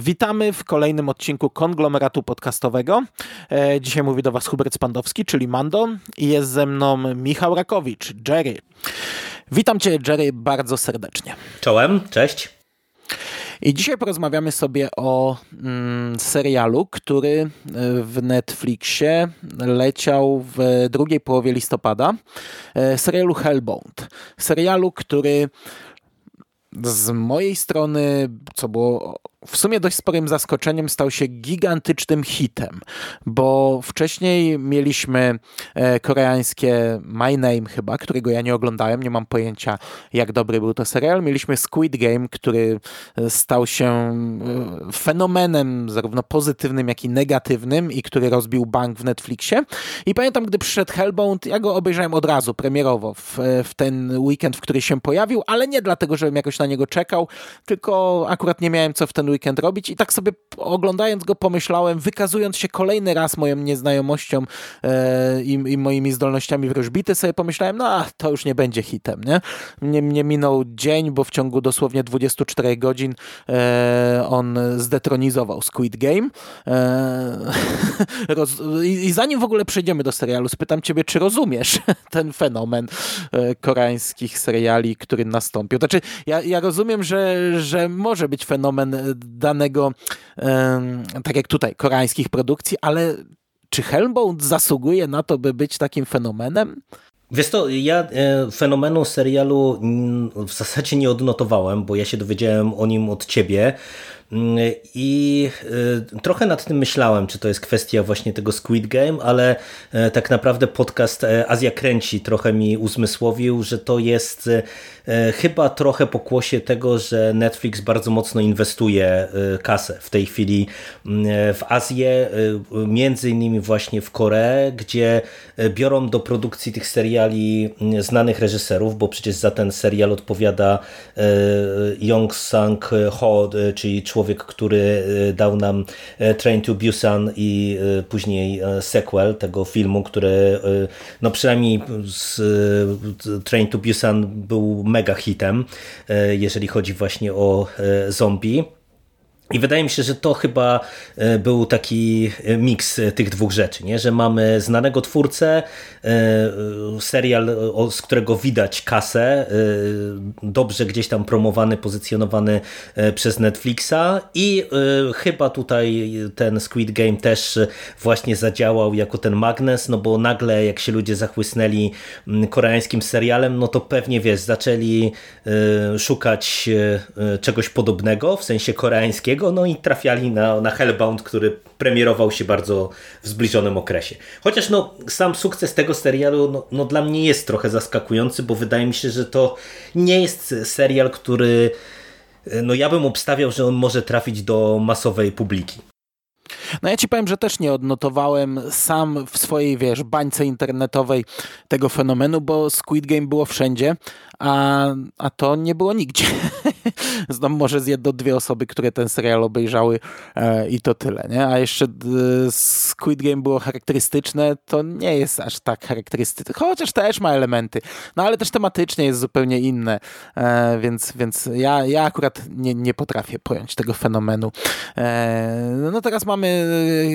Witamy w kolejnym odcinku konglomeratu podcastowego. E, dzisiaj mówi do Was Hubert Spandowski, czyli Mando i jest ze mną Michał Rakowicz, Jerry. Witam Cię, Jerry, bardzo serdecznie. Czołem, cześć. I dzisiaj porozmawiamy sobie o mm, serialu, który e, w Netflixie leciał w drugiej połowie listopada. E, serialu Hellbound. Serialu, który z mojej strony, co było w sumie dość sporym zaskoczeniem stał się gigantycznym hitem, bo wcześniej mieliśmy e, koreańskie My Name chyba, którego ja nie oglądałem, nie mam pojęcia jak dobry był to serial. Mieliśmy Squid Game, który e, stał się e, fenomenem zarówno pozytywnym, jak i negatywnym i który rozbił bank w Netflixie. I pamiętam, gdy przyszedł Hellbound, ja go obejrzałem od razu, premierowo, w, w ten weekend, w który się pojawił, ale nie dlatego, żebym jakoś na niego czekał, tylko akurat nie miałem co w ten weekend robić i tak sobie oglądając go pomyślałem, wykazując się kolejny raz moją nieznajomością e, i, i, moimi zdolnościami wróżbity, sobie pomyślałem, no to już nie będzie hitem, nie? Nie, nie minął dzień, bo w ciągu dosłownie 24 godzin e, on zdetronizował Squid Game. E, roz, i, i, zanim w ogóle przejdziemy do serialu, spytam ciebie, czy rozumiesz ten fenomen e, koreańskich seriali, który nastąpił? Znaczy, ja, ja rozumiem, że, że może być fenomen danego, tak jak tutaj, koreańskich produkcji, ale czy Hellbound zasługuje na to, by być takim fenomenem? Wiesz to, ja e, fenomenu serialu w zasadzie nie odnotowałem, bo ja się dowiedziałem o nim od ciebie. I y, trochę nad tym myślałem, czy to jest kwestia właśnie tego Squid Game, ale e, tak naprawdę podcast e, Azja Kręci trochę mi uzmysłowił, że to jest e, chyba trochę pokłosie tego, że Netflix bardzo mocno inwestuje kasę w tej chwili w Azję, między innymi właśnie w Koreę, gdzie biorą do produkcji tych seriali znanych reżyserów, bo przecież za ten serial odpowiada Yong Sang Ho, czyli człowiek, który e, dał nam e, Train to Busan i e, później sequel tego filmu, który no przynajmniej z Train to Busan był mega hitem, jeżeli chodzi właśnie o zombie. I wydaje mi się, że to chyba e, był taki e, miks e, tych dwóch rzeczy, nie? że mamy znanego twórcę, serial, z którego widać kasę, dobrze gdzieś tam promowany, pozycjonowany przez Netflixa i chyba tutaj ten Squid Game też właśnie zadziałał jako ten magnes, no bo nagle jak się ludzie zachłysnęli koreańskim serialem, no to pewnie wiesz, zaczęli szukać czegoś podobnego, w sensie koreańskiego, no i trafiali na, na Hellbound, który premierował się bardzo w zbliżonym okresie. Chociaż no, sam sukces tego serialu no, no, dla mnie jest trochę zaskakujący, bo wydaje mi się, że to nie jest serial, który no ja bym obstawiał, że on może trafić do masowej publiki. No ja ci powiem, że też nie odnotowałem sam w swojej, wiesz, bańce internetowej tego fenomenu, bo Squid Game było wszędzie, a, a to nie było nigdzie. Znam może z jedno, dwie osoby, które ten serial obejrzały e, i to tyle, nie? A jeszcze e, Squid Game było charakterystyczne, to nie jest aż tak charakterystyczne, chociaż też ma elementy, no ale też tematycznie jest zupełnie inne, e, więc, więc ja, ja akurat nie, nie potrafię pojąć tego fenomenu. E, no teraz mamy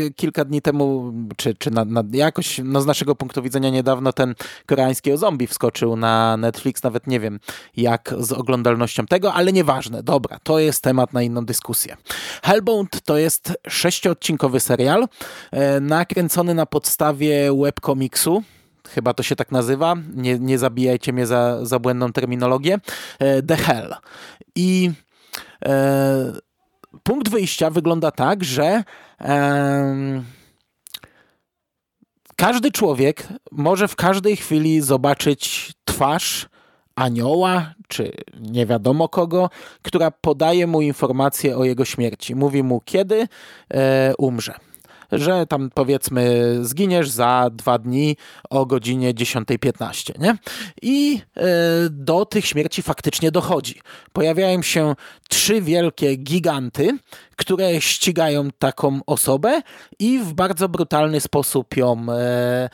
e, kilka dni temu, czy, czy na, na, jakoś no z naszego punktu widzenia niedawno ten koreański zombie wskoczył na Netflix, nawet nie wiem jak z oglądalnością tego, ale nieważne, dobra, to jest temat na inną dyskusję. Hellbound to jest sześciodcinkowy serial e, nakręcony na podstawie webkomiksu, chyba to się tak nazywa, nie, nie zabijajcie mnie za, za błędną terminologię, e, The Hell. I e, punkt wyjścia wygląda tak, że e, każdy człowiek może w każdej chwili zobaczyć twarz anioła, czy nie wiadomo kogo, która podaje mu informację o jego śmierci. Mówi mu, kiedy e, umrze że tam powiedzmy zginiesz za dwa dni o godzinie 10.15, nie? I e, do tych śmierci faktycznie dochodzi. Pojawiają się trzy wielkie giganty, które ścigają taką osobę i w bardzo brutalny sposób ją e,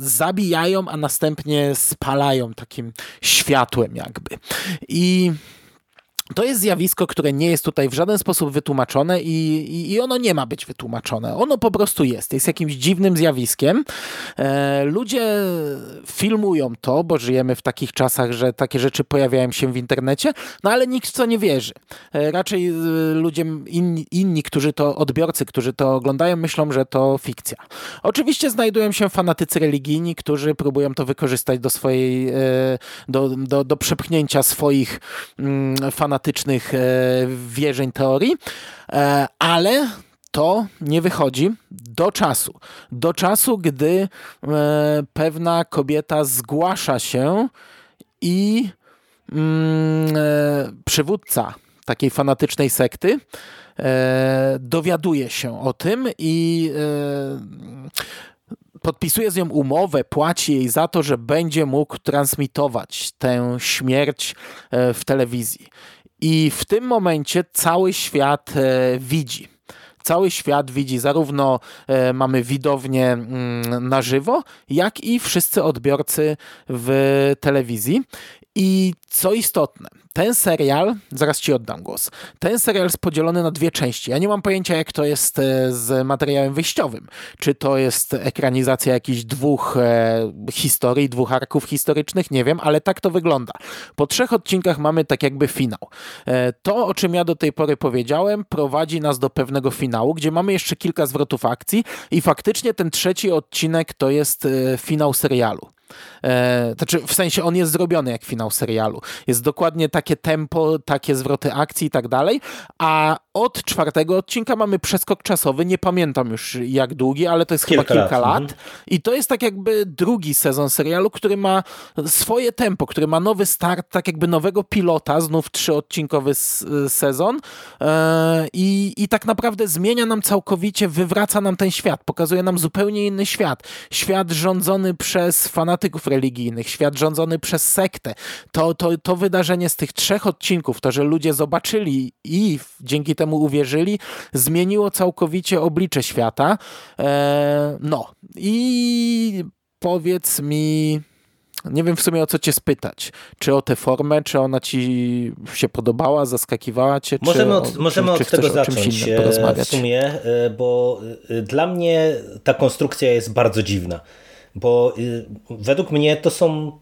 zabijają, a następnie spalają takim światłem jakby. I to jest zjawisko, które nie jest tutaj w żaden sposób wytłumaczone i, i, i, ono nie ma być wytłumaczone. Ono po prostu jest. Jest jakimś dziwnym zjawiskiem. E, ludzie filmują to, bo żyjemy w takich czasach, że takie rzeczy pojawiają się w internecie, no ale nikt w to nie wierzy. E, raczej e, ludzie inni, inni, którzy to, odbiorcy, którzy to oglądają, myślą, że to fikcja. Oczywiście znajdują się fanatycy religijni, którzy próbują to wykorzystać do swojej, e, do, do, do przepchnięcia swoich mm, fanatycznych fanatycznych e, wierzeń, teorii, e, ale to nie wychodzi do czasu. Do czasu, gdy e, pewna kobieta zgłasza się i mm, przywódca takiej fanatycznej sekty dowiaduje się o tym i podpisuje z nią umowę, płaci jej za to, że będzie mógł transmitować tę śmierć w telewizji. I w tym momencie cały świat e, widzi. Cały świat widzi, zarówno e, mamy widownię mm, na żywo, jak i wszyscy odbiorcy w telewizji. I co istotne, ten serial, zaraz ci oddam głos, ten serial jest podzielony na dwie części. Ja nie mam pojęcia, jak to jest e, z materiałem wyjściowym. Czy to jest ekranizacja jakichś dwóch e, historii, dwóch arków historycznych, nie wiem, ale tak to wygląda. Po trzech odcinkach mamy tak jakby finał. E, to, o czym ja do tej pory powiedziałem, prowadzi nas do pewnego finału, gdzie mamy jeszcze kilka zwrotów akcji i faktycznie ten trzeci odcinek to jest e, finał serialu. E, znaczy, w sensie on jest zrobiony jak finał serialu. Jest dokładnie takie tempo, takie zwroty akcji i tak dalej, a od czwartego odcinka mamy przeskok czasowy, nie pamiętam już jak długi, ale to jest kilka chyba kilka lat. lat. I to jest tak jakby drugi sezon serialu, który ma swoje tempo, który ma nowy start, tak jakby nowego pilota, znów trzyodcinkowy sezon e, i, i tak naprawdę zmienia nam całkowicie, wywraca nam ten świat, pokazuje nam zupełnie inny świat. Świat rządzony przez fanatyków religijnych, świat rządzony przez sektę. To, to, to wydarzenie z tych trzech odcinków, to, że ludzie zobaczyli i dzięki temu uwierzyli, zmieniło całkowicie oblicze świata. E, no i powiedz mi, nie wiem w sumie o co cię spytać. Czy o tę formę, czy ona ci się podobała, zaskakiwała cię? Możemy od, możemy czy, od czy tego zacząć e, w sumie, e, bo dla mnie ta konstrukcja jest bardzo dziwna bo y, według mnie to są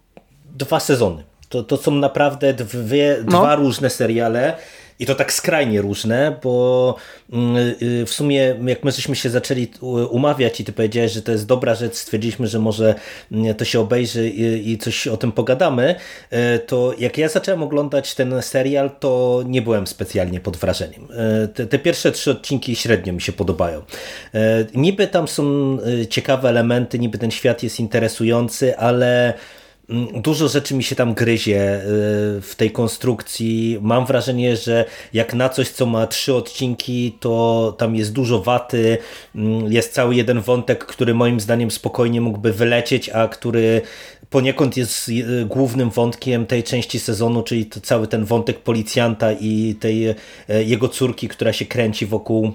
dwa sezony. To, to są naprawdę dwie, no. dwa różne seriale i to tak skrajnie różne, bo mm, y, w sumie jak my żeśmy się zaczęli umawiać i ty powiedziałeś, że to jest dobra rzecz, stwierdziliśmy, że może mm, to się obejrzy i coś o tym pogadamy, y, to jak ja zacząłem oglądać ten serial, to nie byłem specjalnie pod wrażeniem. Y, te, te pierwsze trzy odcinki średnio mi się podobają. Niby tam są ciekawe elementy, niby ten świat jest interesujący, ale dużo rzeczy mi się tam gryzie y, w tej konstrukcji. Mam wrażenie, że jak na coś, co ma trzy odcinki, to tam jest dużo waty. Mm, jest cały jeden wątek, który moim zdaniem spokojnie mógłby wylecieć, a który poniekąd jest y, głównym wątkiem tej części sezonu, czyli cały ten wątek policjanta i tej y, jego córki, która się kręci wokół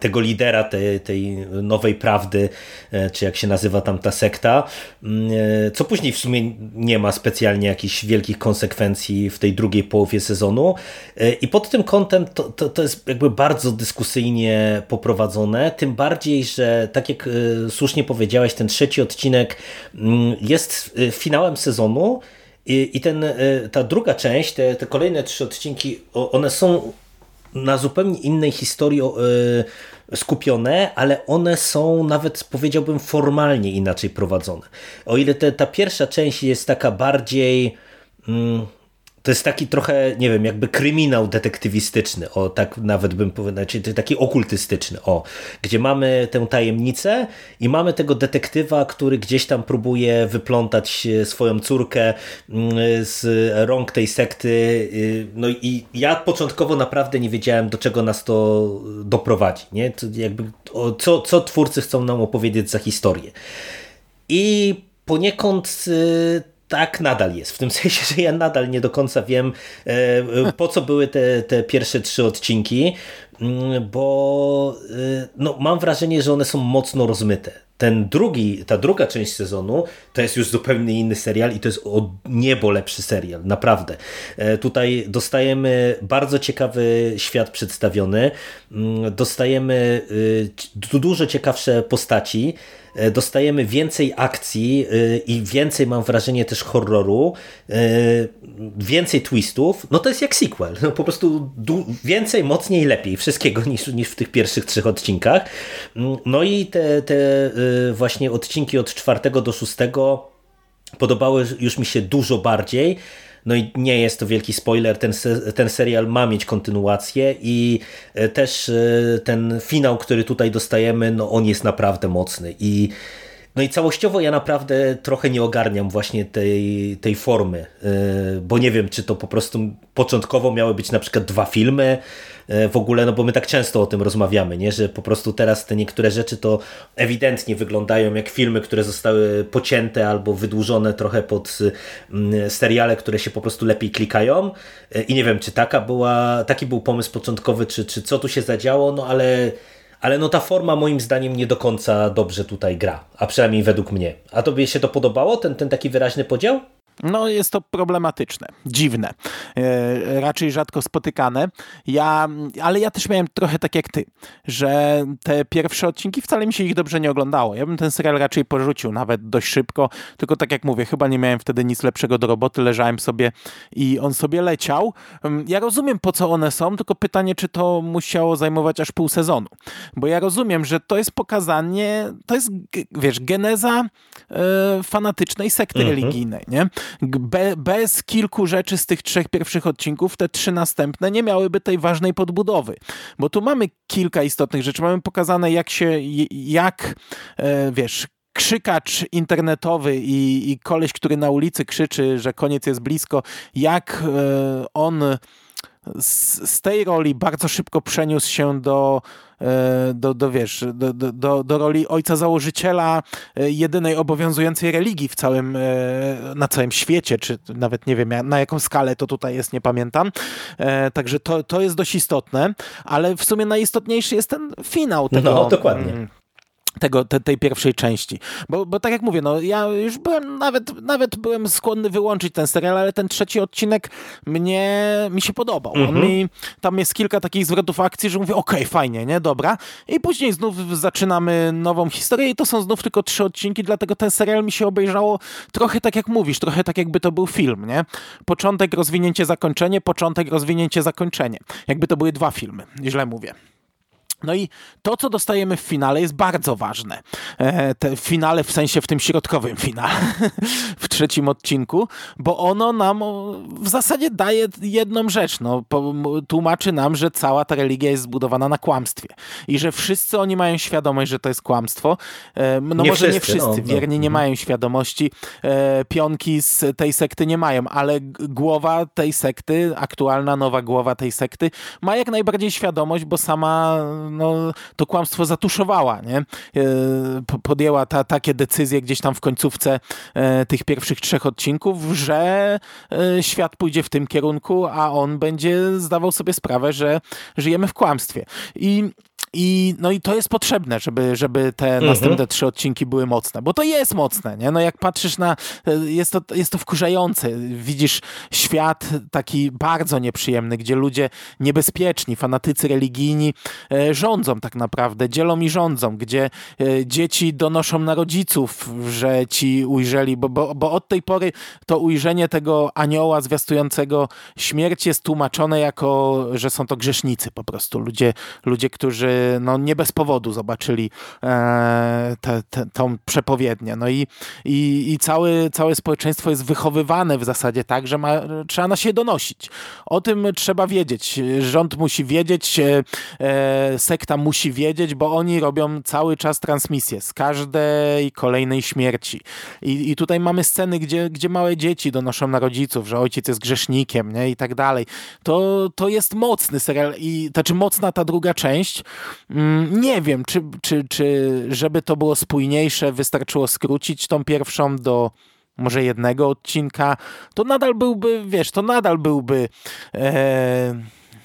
tego lidera tej, tej nowej prawdy, e, czy jak się nazywa tam ta sekta, mm, e, co później w sumie nie ma specjalnie jakichś wielkich konsekwencji w tej drugiej połowie sezonu. E, I pod tym kątem to, to, to jest jakby bardzo dyskusyjnie poprowadzone, tym bardziej, że tak jak słusznie powiedziałeś, ten trzeci odcinek mm, jest finałem sezonu. I, i ten, ta druga część, te, te kolejne trzy odcinki, one są na zupełnie innej historii e, skupione, ale one są nawet powiedziałbym formalnie inaczej prowadzone. O ile te, ta pierwsza część jest taka bardziej mm, to jest taki trochę, nie wiem, jakby kryminał detektywistyczny, o tak nawet bym powiedział, czyli taki okultystyczny, o, gdzie mamy tę tajemnicę i mamy tego detektywa, który gdzieś tam próbuje wyplątać swoją córkę mm, z rąk tej sekty. Y, no i ja początkowo naprawdę nie wiedziałem, do czego nas to doprowadzi, nie? Jakby, co, co twórcy chcą nam opowiedzieć za historię. I poniekąd y, tak nadal jest. W tym sensie, że ja nadal nie do końca wiem, e, e, po co były te, te pierwsze trzy odcinki, mm, bo e, no, mam wrażenie, że one są mocno rozmyte. ten drugi, ta druga część sezonu to jest już zupełnie inny serial i to jest o niebo lepszy serial, naprawdę. Tutaj dostajemy bardzo ciekawy świat przedstawiony, mm, dostajemy dużo ciekawsze postaci, dostajemy więcej akcji e, i więcej, mam wrażenie, też horroru, e, więcej twistów, no to jest jak sequel. No po prostu więcej, mocniej, lepiej wszystkiego niż, niż w tych pierwszych trzech odcinkach. Mm, no i te, te właśnie odcinki od czwartego do szóstego podobały już mi się dużo bardziej. No i nie jest to wielki spoiler, ten, ten serial ma mieć kontynuację i e, też e, ten finał, który tutaj dostajemy, no on jest naprawdę mocny i no i całościowo ja naprawdę trochę nie ogarniam właśnie tej, tej formy, e, bo nie wiem, czy to po prostu początkowo miały być na przykład dwa filmy, E, w ogóle, no bo my tak często o tym rozmawiamy, nie? że po prostu teraz te niektóre rzeczy to ewidentnie wyglądają jak filmy, które zostały pocięte albo wydłużone trochę pod mm, seriale, które się po prostu lepiej klikają e, i nie wiem, czy taka była, taki był pomysł początkowy, czy, czy co tu się zadziało, no ale ale no ta forma moim zdaniem nie do końca dobrze tutaj gra, a przynajmniej według mnie. A tobie się to podobało, ten, ten taki wyraźny podział? No jest to problematyczne, dziwne, e, raczej rzadko spotykane. Ja, ale ja też miałem trochę tak jak ty, że te pierwsze odcinki wcale mi się ich dobrze nie oglądało. Ja bym ten serial raczej porzucił nawet dość szybko, tylko tak jak mówię, chyba nie miałem wtedy nic lepszego do roboty, leżałem sobie i on sobie leciał. Mm, ja rozumiem po co one są, tylko pytanie, czy to musiało zajmować aż pół sezonu. Bo ja rozumiem, że to jest pokazanie, to jest, wiesz, geneza e, fanatycznej sekty mhm. religijnej, nie? Be, bez kilku rzeczy z tych trzech pierwszych odcinków, te trzy następne nie miałyby tej ważnej podbudowy. Bo tu mamy kilka istotnych rzeczy. Mamy pokazane, jak się, jak, e, wiesz, krzykacz internetowy i, i koleś, który na ulicy krzyczy, że koniec jest blisko, jak e, on z, z tej roli bardzo szybko przeniósł się do E, do, do wiesz, do, do, do roli ojca założyciela e, jedynej obowiązującej religii w całym, e, na całym świecie, czy nawet nie wiem na jaką skalę to tutaj jest, nie pamiętam. Także to, to jest dość istotne, ale w sumie najistotniejszy jest ten finał tego. No, dokładnie mm, tego, te, tej pierwszej części. Bo, bo tak jak mówię, no ja już byłem, nawet, nawet byłem skłonny wyłączyć ten serial, ale ten trzeci odcinek mnie, mi się podobał. On mhm. mi, tam jest kilka takich zwrotów akcji, że mówię, okej, okay, fajnie, nie, dobra. I później znów zaczynamy nową historię i to są znów tylko trzy odcinki, dlatego ten serial mi się obejrzało trochę tak jak mówisz, trochę tak jakby to był film, nie? Początek, rozwinięcie, zakończenie, początek, rozwinięcie, zakończenie. Jakby to były dwa filmy, źle mówię. No i to, co dostajemy w finale, jest bardzo ważne. E, te finale w sensie w tym środkowym finale, w trzecim odcinku, bo ono nam w zasadzie daje jedną rzecz. No, tłumaczy nam, że cała ta religia jest zbudowana na kłamstwie i że wszyscy oni mają świadomość, że to jest kłamstwo. E, no nie może wszyscy, nie wszyscy, no, no. wierni nie mhm. mają świadomości, e, pionki z tej sekty nie mają, ale głowa tej sekty, aktualna nowa głowa tej sekty ma jak najbardziej świadomość, bo sama no, to kłamstwo zatuszowała, nie? E, podjęła ta, takie decyzje gdzieś tam w końcówce e, tych pierwszych trzech odcinków, że e, świat pójdzie w tym kierunku, a on będzie zdawał sobie sprawę, że żyjemy w kłamstwie. I i, no i to jest potrzebne, żeby, żeby te mhm. następne trzy odcinki były mocne, bo to jest mocne, nie? No jak patrzysz na, jest to, jest to wkurzające. Widzisz świat taki bardzo nieprzyjemny, gdzie ludzie niebezpieczni, fanatycy religijni e, rządzą tak naprawdę, dzielą i rządzą, gdzie e, dzieci donoszą na rodziców, że ci ujrzeli, bo, bo, bo od tej pory to ujrzenie tego anioła zwiastującego śmierć jest tłumaczone jako, że są to grzesznicy po prostu. Ludzie, ludzie którzy no, nie bez powodu zobaczyli e, te, te, tą przepowiednię. No i, i, i całe, całe społeczeństwo jest wychowywane w zasadzie tak, że ma, trzeba na się donosić. O tym trzeba wiedzieć. Rząd musi wiedzieć, e, e, sekta musi wiedzieć, bo oni robią cały czas transmisję z każdej kolejnej śmierci. I, i tutaj mamy sceny, gdzie, gdzie małe dzieci donoszą na rodziców, że ojciec jest grzesznikiem nie? i tak dalej. To, to jest mocny serial i znaczy mocna ta druga część, nie wiem, czy, czy, czy żeby to było spójniejsze, wystarczyło skrócić tą pierwszą do może jednego odcinka, to nadal byłby, wiesz, to nadal byłby, e,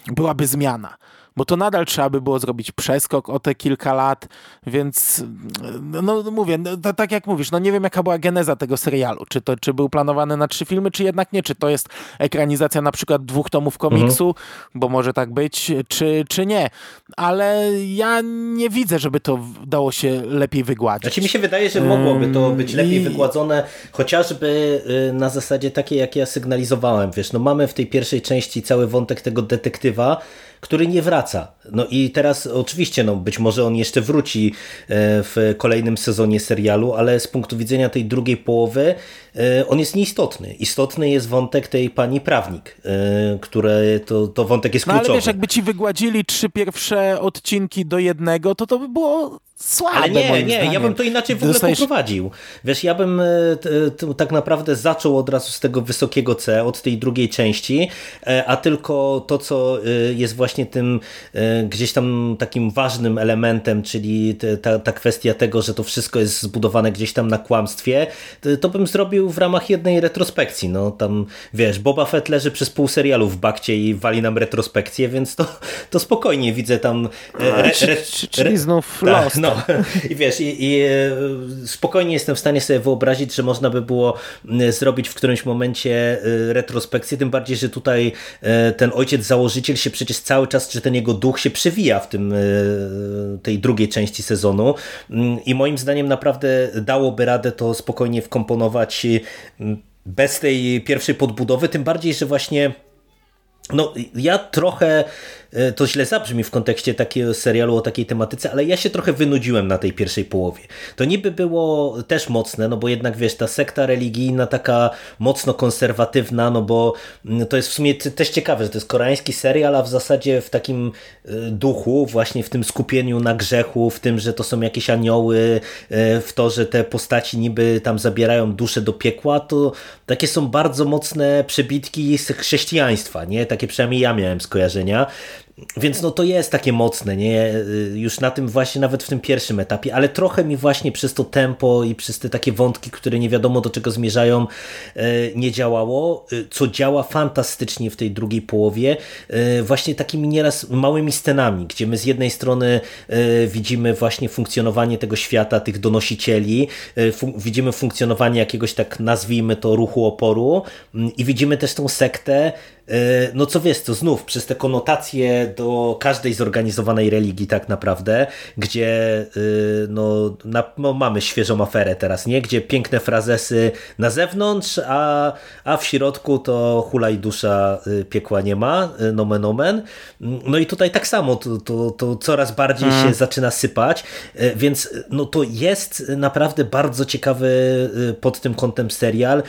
byłaby zmiana. Bo to nadal trzeba by było zrobić przeskok o te kilka lat, więc no, no mówię, no, tak jak mówisz, no nie wiem jaka była geneza tego serialu, czy to czy był planowany na trzy filmy, czy jednak nie, czy to jest ekranizacja na przykład dwóch tomów komiksu, mhm. bo może tak być, czy, czy nie, ale ja nie widzę, żeby to dało się lepiej wygładzić. Znaczy mi się wydaje, że mogłoby to być lepiej wygładzone, chociażby y, na zasadzie takiej, jak ja sygnalizowałem, wiesz, no mamy w tej pierwszej części cały wątek tego detektywa, który nie wraca. No i teraz oczywiście, no być może on jeszcze wróci e, w kolejnym sezonie serialu, ale z punktu widzenia tej drugiej połowy on jest nieistotny. Istotny jest wątek tej pani prawnik, e, które to, to wątek jest kluczowy. No ale wiesz, jakby ci wygładzili trzy pierwsze odcinki do jednego, to to by było słabe. Ale nie, nie, zdaniem. ja bym to inaczej w ogóle Dostajesz... poprowadził. Wiesz, ja bym tak naprawdę zaczął od razu z tego wysokiego C, od tej drugiej części, a tylko to, co jest właśnie tym gdzieś tam takim ważnym elementem, czyli ta, ta kwestia tego, że to wszystko jest zbudowane gdzieś tam na kłamstwie, to bym zrobił w ramach jednej retrospekcji. No tam, wiesz, Boba Fett leży przez pół serialu w bakcie i wali nam retrospekcję, więc to, to spokojnie widzę tam... E, re, re, czyli znów ta, Lost. No, i wiesz, i, i, e, spokojnie jestem w stanie sobie wyobrazić, że można by było zrobić w którymś momencie e, retrospekcję, tym bardziej, że tutaj ten ojciec założyciel się przecież cały czas, czy ten jego duch się przewija w tym, tej drugiej części sezonu mm, i moim zdaniem naprawdę dałoby radę to spokojnie wkomponować bez tej pierwszej podbudowy, tym bardziej, że właśnie no, ja trochę to źle zabrzmi w kontekście takiego serialu o takiej tematyce, ale ja się trochę wynudziłem na tej pierwszej połowie. To niby było też mocne, no bo jednak wiesz, ta sekta religijna taka mocno konserwatywna, no bo mm, to jest w sumie też ciekawe, że to jest koreański serial, a w zasadzie w takim e, duchu, właśnie w tym skupieniu na grzechu, w tym, że to są jakieś anioły, e, w to, że te postaci niby tam zabierają duszę do piekła, to takie są bardzo mocne przebitki z chrześcijaństwa, nie? Takie przynajmniej ja miałem skojarzenia. Więc no to jest takie mocne, nie? Już na tym właśnie, nawet w tym pierwszym etapie, ale trochę mi właśnie przez to tempo i przez te takie wątki, które nie wiadomo do czego zmierzają, e, nie działało, e, co działa fantastycznie w tej drugiej połowie, e, właśnie takimi nieraz małymi scenami, gdzie my z jednej strony widzimy właśnie funkcjonowanie tego świata, tych donosicieli, widzimy funkcjonowanie jakiegoś tak nazwijmy to ruchu oporu i widzimy też tą sektę, E, no co wiesz, to znów przez te konotacje do każdej zorganizowanej religii tak naprawdę, gdzie e, no, na, no, mamy świeżą aferę teraz, nie? Gdzie piękne frazesy na zewnątrz, a, a w środku to hula i dusza e, piekła nie ma, nomen omen. No i tutaj tak samo, to, to, to coraz bardziej hmm. się zaczyna sypać, więc no to jest naprawdę bardzo ciekawy pod tym kątem serial.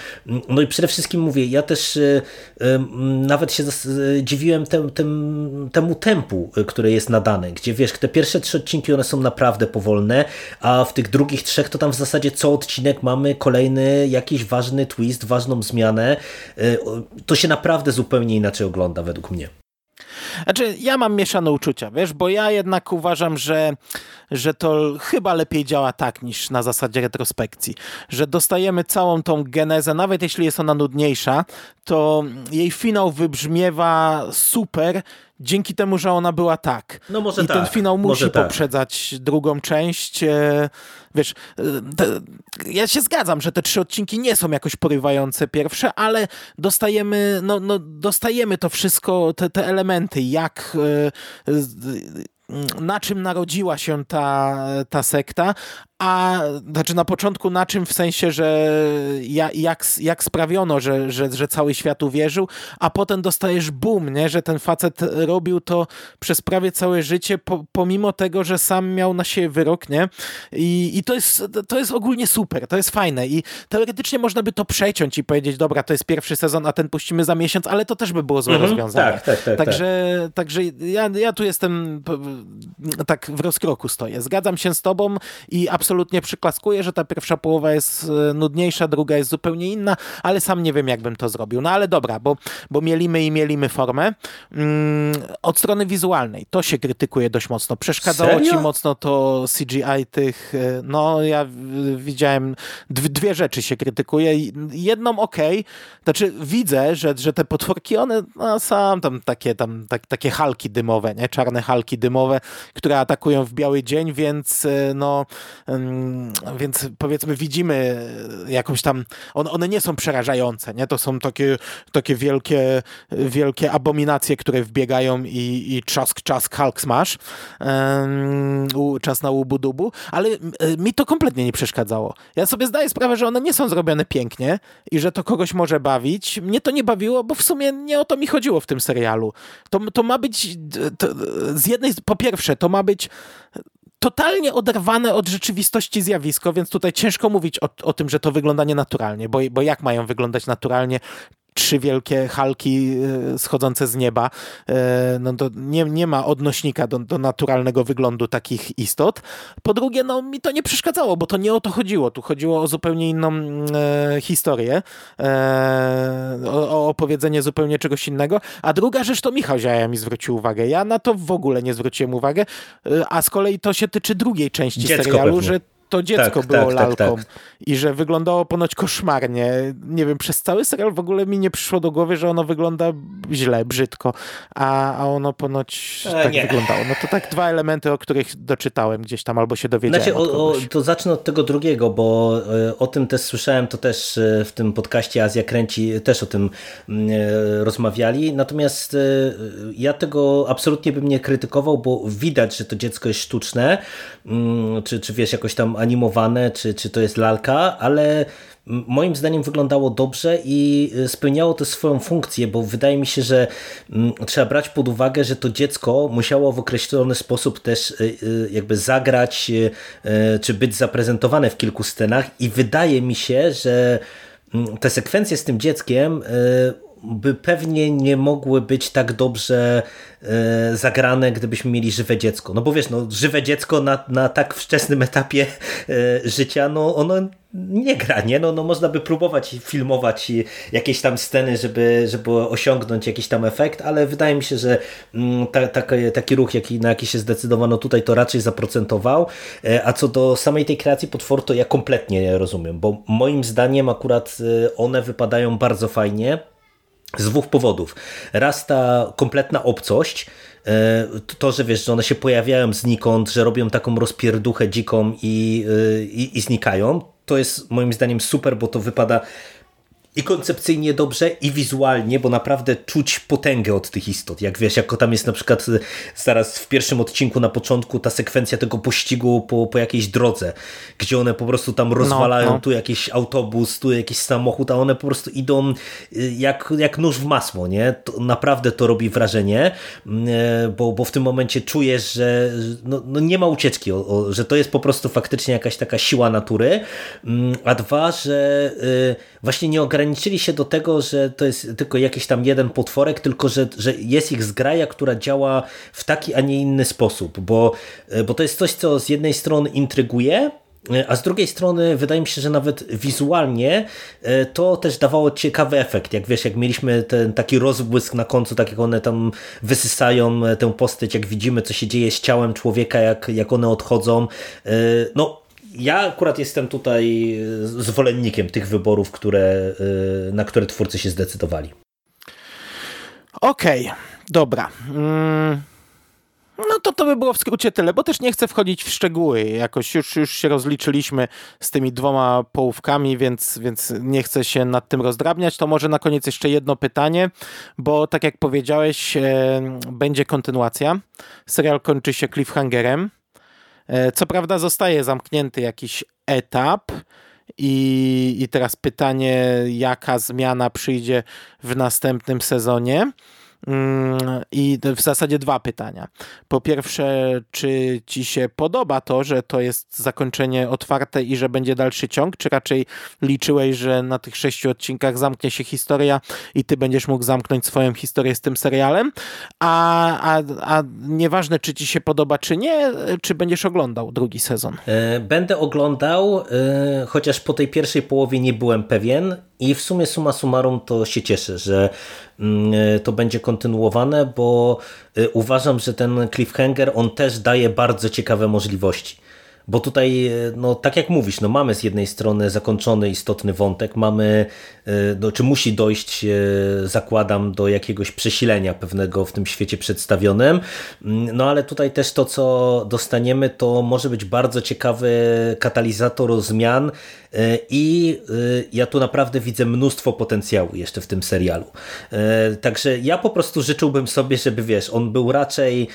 No i przede wszystkim mówię, ja też nawet się dziwiłem tem, tem, temu tempu, y, które jest nadane, gdzie wiesz, te pierwsze trzy odcinki one są naprawdę powolne, a w tych drugich trzech to tam w zasadzie co odcinek mamy kolejny jakiś ważny twist, ważną zmianę. Y, to się naprawdę zupełnie inaczej ogląda według mnie. Znaczy, ja mam mieszane uczucia, wiesz, bo ja jednak uważam, że, że to chyba lepiej działa tak niż na zasadzie retrospekcji, że dostajemy całą tą genezę, nawet jeśli jest ona nudniejsza, to jej finał wybrzmiewa super, dzięki temu, że ona była tak. No może I tak. ten finał musi tak. poprzedzać drugą część. E, wiesz, e, te, ja się zgadzam, że te trzy odcinki nie są jakoś porywające pierwsze, ale dostajemy, no, no dostajemy to wszystko, te, te elementy, jak e, na czym narodziła się ta, ta sekta, a znaczy na początku na czym w sensie, że jak, jak sprawiono, że, że, że cały świat uwierzył, a potem dostajesz boom, nie? że ten facet robił to przez prawie całe życie, po, pomimo tego, że sam miał na siebie wyrok, nie? I, i to, jest, to jest ogólnie super, to jest fajne i teoretycznie można by to przeciąć i powiedzieć, dobra, to jest pierwszy sezon, a ten puścimy za miesiąc, ale to też by było złe mhm, rozwiązanie. Tak, tak, tak, także, tak. także ja, ja tu jestem tak w rozkroku stoję. Zgadzam się z tobą i absolutnie absolutnie przyklaskuję, że ta pierwsza połowa jest e, nudniejsza, druga jest zupełnie inna, ale sam nie wiem, jakbym to zrobił. No ale dobra, bo, bo mielimy i mielimy formę. Mm, od strony wizualnej, to się krytykuje dość mocno. Przeszkadzało Serio? ci mocno to CGI tych, e, no ja widziałem, dwie rzeczy się krytykuje. Jedną ok, znaczy widzę, że, że te potworki, one no, są tam takie, tam, tak, takie halki dymowe, nie? czarne halki dymowe, które atakują w biały dzień, więc e, no, więc powiedzmy widzimy jakąś tam, one, one nie są przerażające, nie? To są takie, takie wielkie, wielkie abominacje, które wbiegają i, i czask, czask, Hulk smash, czas na łubu dubu, ale mi to kompletnie nie przeszkadzało. Ja sobie zdaję sprawę, że one nie są zrobione pięknie i że to kogoś może bawić. Mnie to nie bawiło, bo w sumie nie o to mi chodziło w tym serialu. To, to ma być, to, z jednej, po pierwsze, to ma być totalnie oderwane od rzeczywistości zjawisko, więc tutaj ciężko mówić o, o tym, że to wygląda nienaturalnie, bo, bo jak mają wyglądać naturalnie trzy wielkie halki e, schodzące z nieba, e, no to nie, nie ma odnośnika do, do naturalnego wyglądu takich istot. Po drugie, no mi to nie przeszkadzało, bo to nie o to chodziło. Tu chodziło o zupełnie inną e, historię, e, o, o, opowiedzenie zupełnie czegoś innego. A druga rzecz to Michał Ziaja mi zwrócił uwagę. Ja na to w ogóle nie zwróciłem uwagę, e, a z kolei to się tyczy drugiej części Dziecko serialu, pewnie. że to dziecko tak, było tak, tak lalką tak, i że wyglądało ponoć koszmarnie. Nie wiem, przez cały serial w ogóle mi nie przyszło do głowy, że ono wygląda źle, brzydko, a, a ono ponoć e, tak nie. wyglądało. No to tak dwa elementy, o których doczytałem gdzieś tam albo się dowiedziałem. Znaczy, o, o, to zacznę od tego drugiego, bo e, o tym też słyszałem, to też e, w tym podcaście Azja Kręci też o tym mm, rozmawiali, natomiast ja tego absolutnie bym nie krytykował, bo widać, że to dziecko jest sztuczne, mm, czy, czy wiesz, jakoś tam animowane, czy, czy to jest lalka, ale moim zdaniem wyglądało dobrze i y, spełniało to swoją funkcję, bo wydaje mi się, że trzeba brać pod uwagę, że to dziecko musiało w określony sposób też y, y, jakby zagrać, czy być zaprezentowane w kilku scenach i wydaje mi się, że te sekwencje z tym dzieckiem by pewnie nie mogły być tak dobrze e, zagrane, gdybyśmy mieli żywe dziecko. No bo wiesz, no, żywe dziecko na, na tak wczesnym etapie e, życia, no ono nie gra, nie? No, no można by próbować filmować jakieś tam sceny, żeby, żeby osiągnąć jakiś tam efekt, ale wydaje mi się, że mm, ta, ta, taki ruch, jaki, na jaki się zdecydowano tutaj, to raczej zaprocentował. E, a co do samej tej kreacji potworu, to ja kompletnie nie rozumiem, bo moim zdaniem akurat one wypadają bardzo fajnie z dwóch powodów. Raz ta kompletna obcość, e, to, że wiesz, że one się pojawiają znikąd, że robią taką rozpierduchę dziką i, e, i, i znikają, to jest moim zdaniem super, bo to wypada i koncepcyjnie dobrze, i wizualnie, bo naprawdę czuć potęgę od tych istot. Jak wiesz, jako tam jest na przykład e, zaraz w pierwszym odcinku na początku ta sekwencja tego pościgu po, po jakiejś drodze, gdzie one po prostu tam rozwalają no, no. tu jakiś autobus, tu jakiś samochód, a one po prostu idą e, jak, jak nóż w masło, nie? To naprawdę to robi wrażenie, mm, e, bo, bo w tym momencie czujesz, że no, no nie ma ucieczki, o, o, że to jest po prostu faktycznie jakaś taka siła natury, mm, a dwa, że właśnie nie ograniczyli się do tego, że to jest tylko jakiś tam jeden potworek, tylko że, że jest ich zgraja, która działa w taki, a nie inny sposób, bo, e, bo to jest coś, co z jednej strony intryguje, e, a z drugiej strony wydaje mi się, że nawet wizualnie e, to też dawało ciekawy efekt. Jak wiesz, jak mieliśmy ten taki rozbłysk na końcu, tak jak one tam wysysają tę postać, jak widzimy, co się dzieje z ciałem człowieka, jak, jak one odchodzą. No, ja akurat jestem tutaj zwolennikiem tych wyborów, które, y, na które twórcy się zdecydowali. Okej, okay, dobra. Mm. No to to by było w skrócie tyle, bo też nie chcę wchodzić w szczegóły. Jakoś już, już się rozliczyliśmy z tymi dwoma połówkami, więc, więc nie chcę się nad tym rozdrabniać. To może na koniec jeszcze jedno pytanie, bo tak jak powiedziałeś, e, będzie kontynuacja. Serial kończy się cliffhangerem. E, co prawda zostaje zamknięty jakiś etap i, i teraz pytanie, jaka zmiana przyjdzie w następnym sezonie. Mm, I w zasadzie dwa pytania. Po pierwsze, czy ci się podoba to, że to jest zakończenie otwarte i że będzie dalszy ciąg, czy raczej liczyłeś, że na tych sześciu odcinkach zamknie się historia i ty będziesz mógł zamknąć swoją historię z tym serialem? A, a, a nieważne, czy ci się podoba, czy nie, czy będziesz oglądał drugi sezon? E, będę oglądał, e, chociaż po tej pierwszej połowie nie byłem pewien i w sumie suma summarum to się cieszę, że to będzie kontynuowane, bo uważam, że ten cliffhanger on też daje bardzo ciekawe możliwości. Bo tutaj, no tak jak mówisz, no mamy z jednej strony zakończony istotny wątek, mamy, no, czy musi dojść, e, zakładam, do jakiegoś przesilenia pewnego w tym świecie przedstawionym, mm, no ale tutaj też to, co dostaniemy, to może być bardzo ciekawy katalizator zmian e, i ja tu naprawdę widzę mnóstwo potencjału jeszcze w tym serialu. Także ja po prostu życzyłbym sobie, żeby wiesz, on był raczej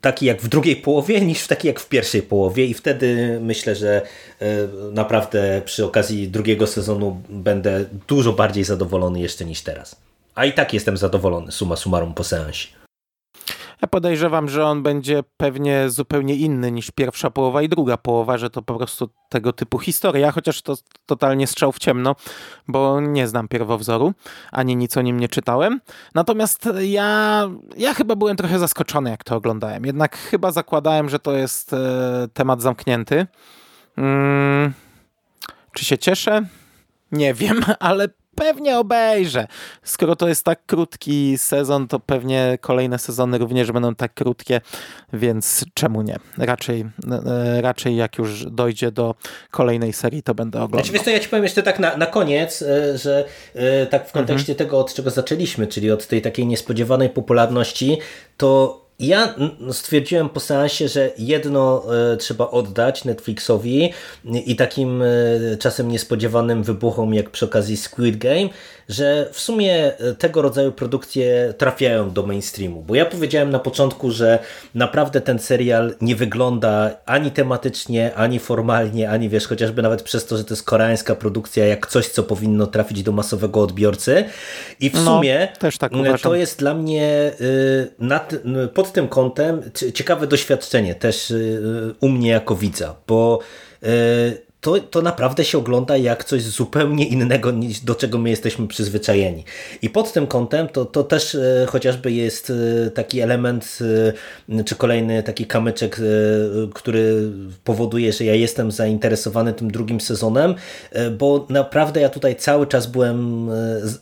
taki jak w drugiej połowie, niż taki jak w pierwszej połowie i wtedy myślę, że e, naprawdę przy okazji drugiego sezonu będę dużo bardziej zadowolony jeszcze niż teraz. A i tak jestem zadowolony, suma summarum po seansie. Ja podejrzewam, że on będzie pewnie zupełnie inny niż pierwsza połowa i druga połowa, że to po prostu tego typu historia, chociaż to totalnie strzał w ciemno, bo nie znam pierwowzoru, ani nic o nim nie czytałem. Natomiast ja, ja chyba byłem trochę zaskoczony, jak to oglądałem. Jednak chyba zakładałem, że to jest e, temat zamknięty. Hmm, czy się cieszę? Nie wiem, ale pewnie obejrzę. Skoro to jest tak krótki sezon, to pewnie kolejne sezony również będą tak krótkie, więc czemu nie? Raczej, e, raczej jak już dojdzie do kolejnej serii, to będę oglądał. Znaczy, wiesz co, ja ci powiem jeszcze tak na, na koniec, e, że e, tak w kontekście mhm. tego, od czego zaczęliśmy, czyli od tej takiej niespodziewanej popularności, to ja stwierdziłem po seansie, że jedno e, trzeba oddać Netflixowi i takim e, czasem niespodziewanym wybuchom jak przy okazji Squid Game, że w sumie e, tego rodzaju produkcje trafiają do mainstreamu. Bo ja powiedziałem na początku, że naprawdę ten serial nie wygląda ani tematycznie, ani formalnie, ani wiesz, chociażby nawet przez to, że to jest koreańska produkcja, jak coś, co powinno trafić do masowego odbiorcy. I w no, sumie tak to jest dla mnie nad, pod tym kątem ciekawe doświadczenie też u mnie jako widza, bo to, to naprawdę się ogląda jak coś zupełnie innego niż do czego my jesteśmy przyzwyczajeni. I pod tym kątem to, to też e, chociażby jest e, taki element, e, czy kolejny taki kamyczek, który powoduje, że ja jestem zainteresowany tym drugim sezonem, bo naprawdę ja tutaj cały czas byłem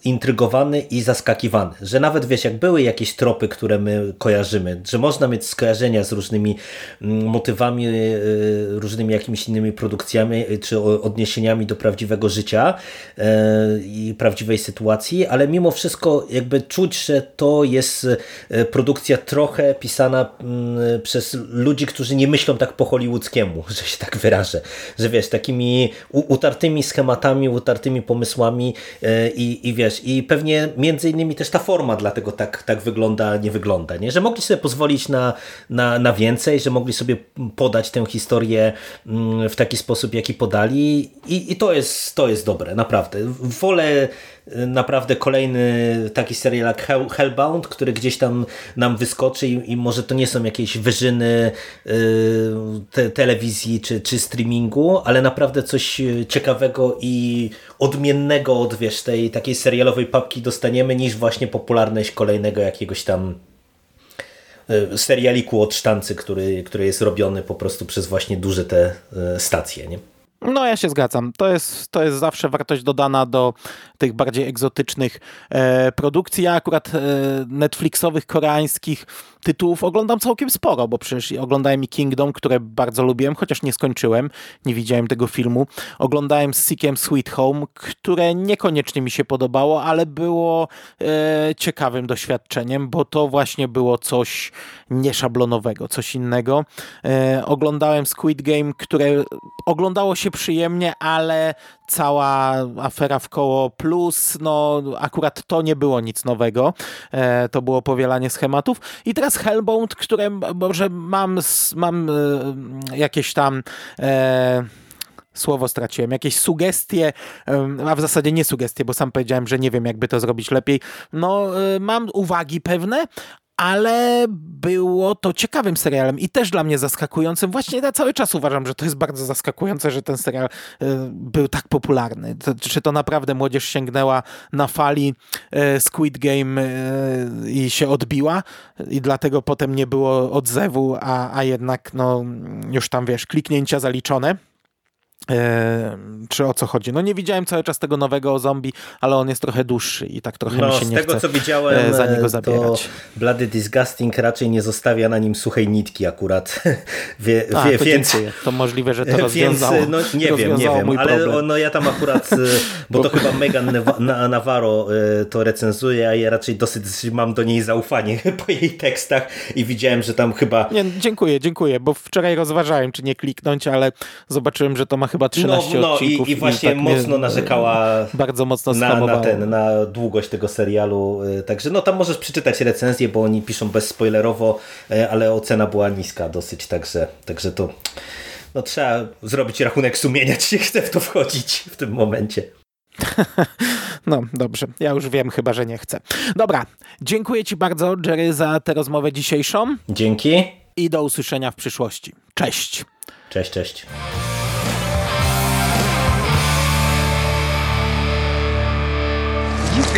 intrygowany i zaskakiwany, że nawet wiesz, jak były jakieś tropy, które my kojarzymy, że można mieć skojarzenia z różnymi mm, motywami, różnymi jakimiś innymi produkcjami, czy odniesieniami do prawdziwego życia e, i prawdziwej sytuacji, ale mimo wszystko jakby czuć, że to jest e, produkcja trochę pisana mm, przez ludzi, którzy nie myślą tak po hollywoodzkiemu, że się tak wyrażę, że wiesz, takimi utartymi schematami, utartymi pomysłami e, i, i wiesz, i pewnie między innymi też ta forma dlatego tak, tak wygląda, nie wygląda, nie? że mogli sobie pozwolić na, na, na więcej, że mogli sobie podać tę historię mm, w taki sposób, jaki podali i, i to, jest, to jest dobre, naprawdę. Wolę y, naprawdę kolejny taki serial jak Hell, Hellbound, który gdzieś tam nam wyskoczy i, i może to nie są jakieś wyżyny y, te, telewizji czy, czy streamingu, ale naprawdę coś ciekawego i odmiennego od wiesz, tej takiej serialowej papki dostaniemy niż właśnie popularność kolejnego jakiegoś tam y, serialiku od sztancy, który, który jest robiony po prostu przez właśnie duże te stacje. Nie? No ja się zgadzam. To jest, to jest zawsze wartość dodana do tych bardziej egzotycznych e, produkcji. Ja akurat e, Netflixowych, koreańskich tytułów oglądam całkiem sporo, bo przecież oglądałem i Kingdom, które bardzo lubiłem, chociaż nie skończyłem, nie widziałem tego filmu. Oglądałem z Sickiem Sweet Home, które niekoniecznie mi się podobało, ale było e, ciekawym doświadczeniem, bo to właśnie było coś nieszablonowego, coś innego. E, oglądałem Squid Game, które oglądało się przyjemnie, ale cała afera w koło plus, no akurat to nie było nic nowego. E, to było powielanie schematów. I teraz Hellbound, które może mam, mam e, jakieś tam e, słowo straciłem, jakieś sugestie, a w zasadzie nie sugestie, bo sam powiedziałem, że nie wiem, jakby to zrobić lepiej. No, e, mam uwagi pewne, ale było to ciekawym serialem i też dla mnie zaskakującym. Właśnie ja cały czas uważam, że to jest bardzo zaskakujące, że ten serial e, był tak popularny. Czy to naprawdę młodzież sięgnęła na fali e, Squid Game i się odbiła i dlatego potem nie było odzewu, a, a jednak no, już tam wiesz, kliknięcia zaliczone. E, czy o co chodzi? No nie widziałem cały czas tego nowego zombie, ale on jest trochę dłuższy i tak trochę no, mi się nie z tego co widziałem, e, za niego zabierać. To Bloody Disgusting raczej nie zostawia na nim suchej nitki akurat. Wie, A, wie, to więc dziękuję. to możliwe, że to rozwiązało Więc, no nie wiem, nie wiem, ale no, ja tam akurat, e, bo to chyba Megan Navarro to recenzuje, a ja raczej dosyć mam do niej zaufanie po jej tekstach i widziałem, że tam chyba... Nie, dziękuję, dziękuję, bo wczoraj rozważałem, czy nie kliknąć, ale zobaczyłem, że to ma chyba 13 no, no, odcinków. I, i właśnie i tak mocno narzekała bardzo mocno na, na, ten, na długość tego serialu. Y, także no tam możesz przeczytać recenzję, bo oni piszą bezspoilerowo, y, ale ocena była niska dosyć, także, także to no, trzeba zrobić rachunek sumienia, czy się chce w to wchodzić w tym momencie. No dobrze, ja już wiem, chyba że nie chcę. Dobra, dziękuję Ci bardzo, Jerry, za tę rozmowę dzisiejszą. Dzięki. I do usłyszenia w przyszłości. Cześć. Cześć, cześć.